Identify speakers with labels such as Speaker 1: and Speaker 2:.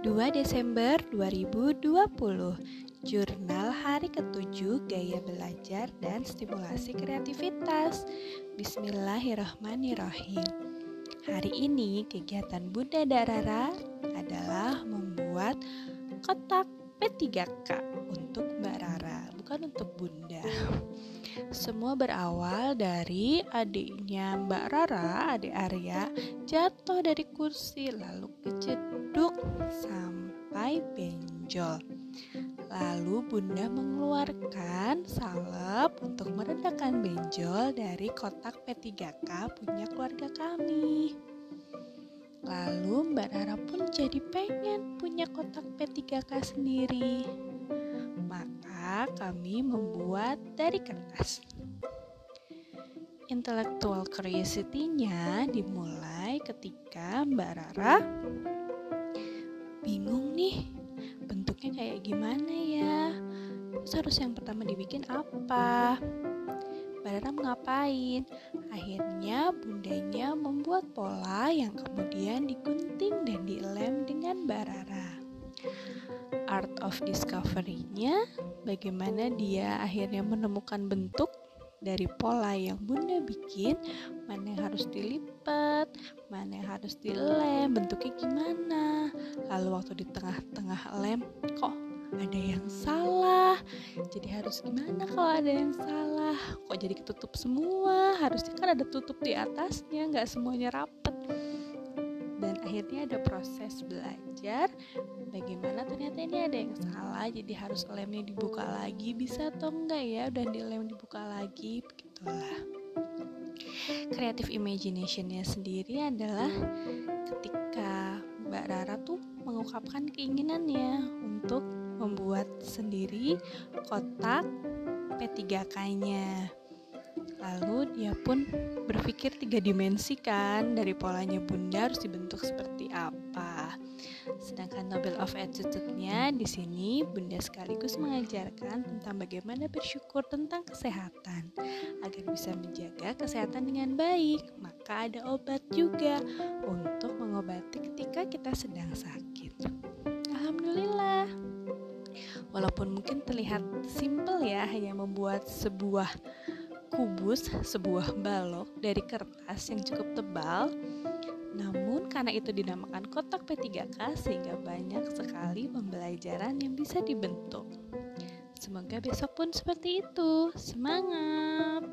Speaker 1: 2 Desember 2020 Jurnal hari ketujuh Gaya Belajar dan Stimulasi Kreativitas. Bismillahirrahmanirrahim. Hari ini kegiatan Bunda Darara adalah membuat kotak P3K untuk Mbak Rara, bukan untuk Bunda semua berawal dari adiknya Mbak Rara, adik Arya, jatuh dari kursi lalu kejeduk sampai benjol. Lalu bunda mengeluarkan salep untuk meredakan benjol dari kotak P3K punya keluarga kami. Lalu Mbak Rara pun jadi pengen punya kotak P3K sendiri kami membuat dari kertas. Intellectual curiosity-nya dimulai ketika Mbak Rara bingung nih bentuknya kayak gimana ya? Terus yang pertama dibikin apa? Mbak Rara ngapain? Akhirnya bundanya membuat pola yang kemudian digunting dan dilem dengan Mbak Rara art of discovery-nya bagaimana dia akhirnya menemukan bentuk dari pola yang bunda bikin mana yang harus dilipat mana yang harus dilem bentuknya gimana. Lalu waktu di tengah-tengah lem kok ada yang salah? Jadi harus gimana kalau ada yang salah? Kok jadi ketutup semua? Harusnya kan ada tutup di atasnya nggak semuanya rapet akhirnya ada proses belajar bagaimana ternyata ini ada yang salah jadi harus lemnya dibuka lagi bisa atau enggak ya udah dilem dibuka lagi begitulah. Creative imaginationnya sendiri adalah ketika Mbak Rara tuh mengungkapkan keinginannya untuk membuat sendiri kotak P3K-nya Lalu dia pun berpikir tiga dimensi kan dari polanya bunda harus dibentuk seperti apa. Sedangkan Nobel of Attitude-nya di sini bunda sekaligus mengajarkan tentang bagaimana bersyukur tentang kesehatan agar bisa menjaga kesehatan dengan baik. Maka ada obat juga untuk mengobati ketika kita sedang sakit. Alhamdulillah. Walaupun mungkin terlihat simple ya hanya membuat sebuah kubus sebuah balok dari kertas yang cukup tebal namun karena itu dinamakan kotak P3K sehingga banyak sekali pembelajaran yang bisa dibentuk. Semoga besok pun seperti itu. Semangat!